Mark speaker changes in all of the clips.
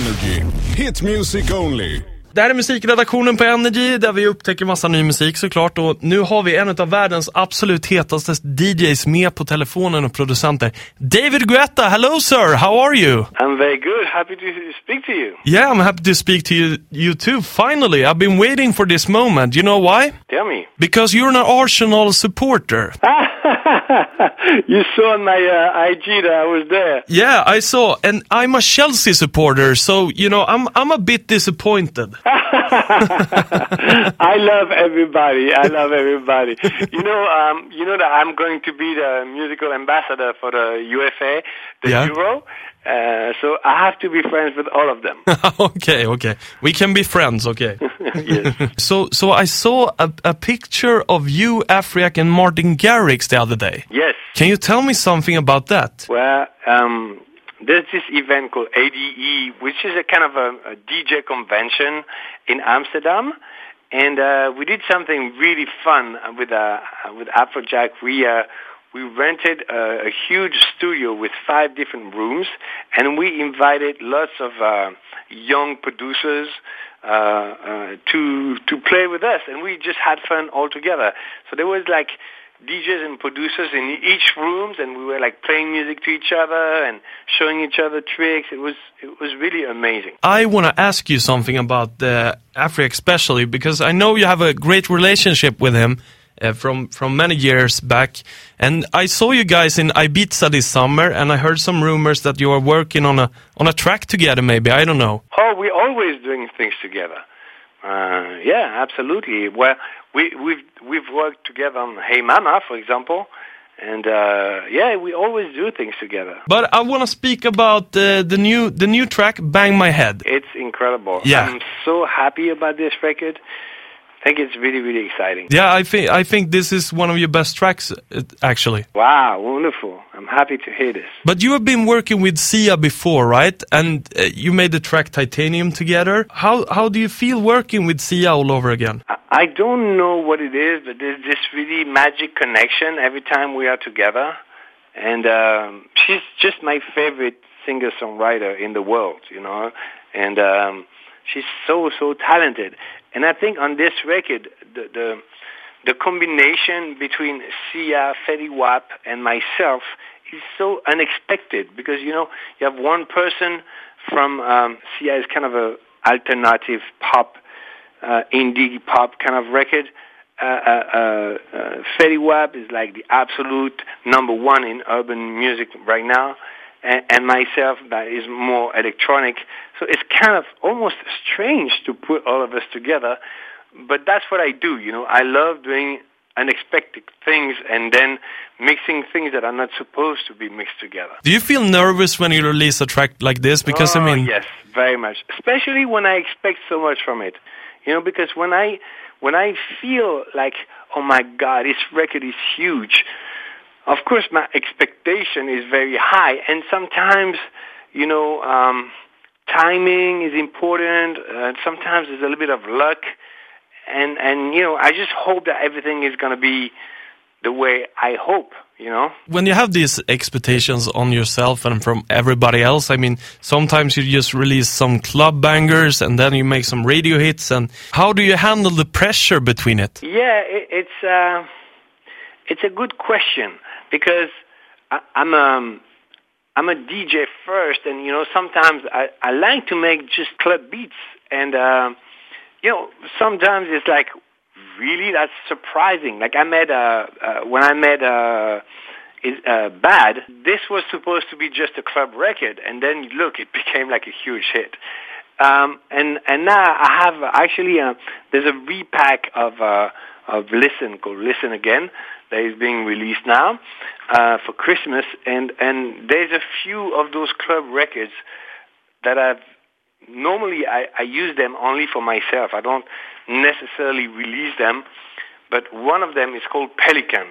Speaker 1: Energy. Hit music only.
Speaker 2: Det här är musikredaktionen på Energy där vi upptäcker massa ny musik såklart och nu har vi en av världens absolut hetaste DJs med på telefonen och producenter. David Guetta, hello sir, how are you?
Speaker 3: I'm very good. Happy to speak to you.
Speaker 2: Yeah, I'm happy to speak to you, you too, finally. I've been waiting for this moment. You know why?
Speaker 3: Tell me.
Speaker 2: Because you're an Arsenal supporter.
Speaker 3: you saw on my uh, IG that I was there.
Speaker 2: Yeah, I saw, and I'm a Chelsea supporter, so you know I'm I'm a bit disappointed.
Speaker 3: I love everybody. I love everybody. You know, um, you know that I'm going to be the musical ambassador for the UEFA, the
Speaker 2: Yeah.
Speaker 3: Euro. Uh, so I have to be friends with all of them.
Speaker 2: okay, okay, we can be friends. Okay.
Speaker 3: yes.
Speaker 2: So so I saw a, a picture of you, Afrojack, and Martin Garrix the other day.
Speaker 3: Yes.
Speaker 2: Can you tell me something about that?
Speaker 3: Well, um, there's this event called ADE, which is a kind of a, a DJ convention in Amsterdam. And uh, we did something really fun with uh, with Afrojack. We uh, we rented a, a huge studio with five different rooms, and we invited lots of uh, young producers uh, uh, to to play with us, and we just had fun all together. So there was like DJs and producers in each rooms, and we were like playing music to each other and showing each other tricks. It was it was really amazing.
Speaker 2: I want to ask you something about the Afrojack, especially because I know you have a great relationship with him uh, from from many years back, and I saw you guys in Ibiza this summer, and I heard some rumors that you are working on a on a track together. Maybe I don't know.
Speaker 3: Oh, we're always doing things together. Uh, yeah, absolutely. Well, we, we've we've worked together on Hey Mama, for example, and uh, yeah, we always do things together.
Speaker 2: But I want to speak about the the new the new track, "Bang My Head."
Speaker 3: It's incredible.
Speaker 2: Yeah.
Speaker 3: I'm so happy about this record. I think it's really, really exciting.
Speaker 2: Yeah, I think I think this is one of your best tracks, uh, actually.
Speaker 3: Wow, wonderful. I'm happy to hear this.
Speaker 2: But you have been working with Sia before, right? And uh, you made the track Titanium together. How how do you feel working with Sia all over again?
Speaker 3: I- I don't know what it is, but there's this really magic connection every time we are together. And um, she's just my favorite singer-songwriter in the world, you know. And um, she's so, so talented. And I think on this record, the, the, the combination between Sia, Fetty Wap, and myself is so unexpected because, you know, you have one person from um, Sia is kind of a alternative pop uh, indie pop kind of record. Uh, uh, uh, uh, Fetty Wap is like the absolute number one in urban music right now, and, and myself that is more electronic. So it's kind of almost strange to put all of us together, but that's what I do. You know, I love doing unexpected things and then mixing things that are not supposed to be mixed together.
Speaker 2: Do you feel nervous when you release a track like this? Because
Speaker 3: oh,
Speaker 2: I mean,
Speaker 3: yes, very much. Especially when I expect so much from it. You know, because when I when I feel like, oh my God, this record is huge. Of course, my expectation is very high, and sometimes, you know, um, timing is important. Uh, sometimes there's a little bit of luck, and and you know, I just hope that everything is going to be the way I hope. You know.
Speaker 2: when you have these expectations on yourself and from everybody else, I mean, sometimes you just release some club bangers and then you make some radio hits. And how do you handle the pressure between it?
Speaker 3: Yeah, it, it's uh, it's a good question because I, I'm um I'm a DJ first, and you know sometimes I, I like to make just club beats, and uh, you know sometimes it's like really that's surprising. Like I made uh, uh when I made uh, is uh, bad. This was supposed to be just a club record, and then look, it became like a huge hit. Um, and and now I have actually uh, there's a repack of uh, of Listen called Listen Again that is being released now uh, for Christmas, and and there's a few of those club records that I've normally I, I use them only for myself. I don't necessarily release them, but one of them is called Pelican.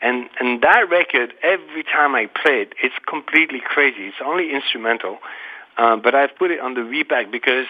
Speaker 3: And and that record, every time I play it, it's completely crazy. It's only instrumental, uh, but I've put it on the repack because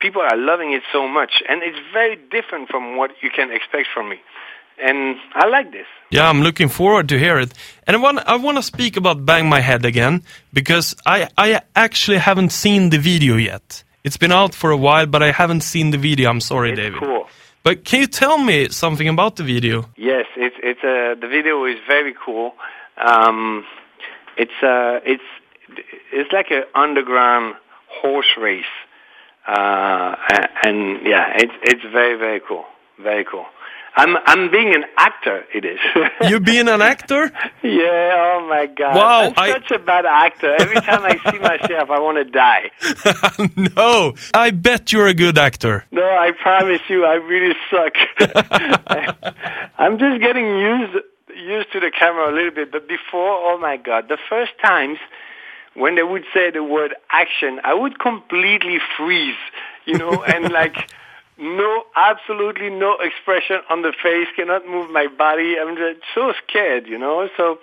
Speaker 3: people are loving it so much, and it's very different from what you can expect from me. and I like this.
Speaker 2: Yeah, I'm looking forward to hear it. And I want I want to speak about Bang My Head again because I I actually haven't seen the video yet. It's been out for a while, but I haven't seen the video. I'm sorry,
Speaker 3: It's
Speaker 2: David.
Speaker 3: cool.
Speaker 2: But can you tell me something about the video?
Speaker 3: Yes, it's it's uh, the video is very cool. Um, it's uh, it's it's like an underground horse race, uh, and yeah, it's it's very very cool, very cool. I'm I'm being an actor. It is.
Speaker 2: You being an actor?
Speaker 3: yeah. Oh my God.
Speaker 2: Wow,
Speaker 3: I'm
Speaker 2: I-
Speaker 3: such a bad actor. Every time I see myself, I want to die.
Speaker 2: no, I bet you're a good actor.
Speaker 3: No, I promise you, I really suck. I'm just getting used used to the camera a little bit, but before, oh my god, the first times when they would say the word action, I would completely freeze, you know, and like no, absolutely no expression on the face, cannot move my body. I'm just so scared, you know. So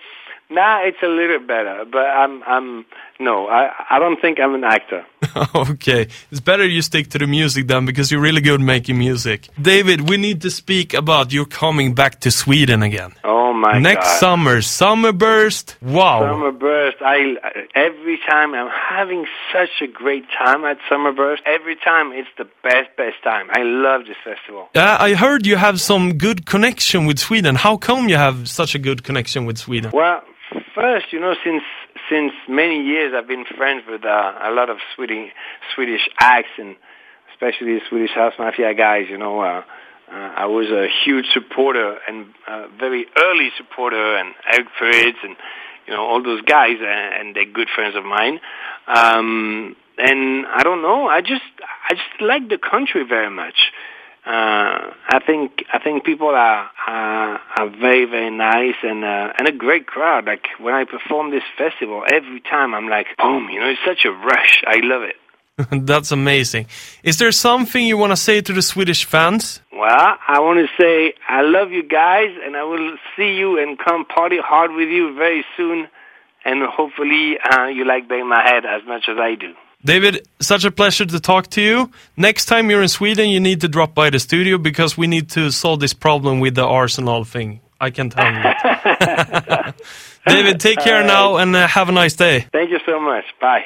Speaker 3: now it's a little better, but I'm I'm no, I I don't think I'm an actor.
Speaker 2: okay, it's better you stick to the music then because you're really good making music. David, we need to speak about you coming back to Sweden again.
Speaker 3: Oh my
Speaker 2: Next
Speaker 3: god.
Speaker 2: summer, Summerburst. Wow.
Speaker 3: Summerburst. I every time I'm having such a great time at Summerburst. Every time it's the best, best time. I love this festival.
Speaker 2: Uh, I heard you have some good connection with Sweden. How come you have such a good connection with Sweden?
Speaker 3: Well, first, you know, since since many years I've been friends with uh, a lot of Swedish Swedish acts and especially Swedish House Mafia guys. You know, uh, uh, I was a huge supporter and uh, very early supporter, and Eric Prydz and you know all those guys, and, and they're good friends of mine. Um, and I don't know, I just I just like the country very much. Uh, I think I think people are are, are very very nice and uh, and a great crowd. Like when I perform this festival, every time I'm like, boom, you know, it's such a rush. I love it.
Speaker 2: That's amazing. Is there something you want to say to the Swedish fans?
Speaker 3: Well, I want to say I love you guys, and I will see you and come party hard with you very soon. And hopefully, uh, you like Bang My Head as much as I do.
Speaker 2: David, such a pleasure to talk to you. Next time you're in Sweden, you need to drop by the studio because we need to solve this problem with the Arsenal thing. I can tell you. David, take care now and uh, have a nice day.
Speaker 3: Thank you so much. Bye.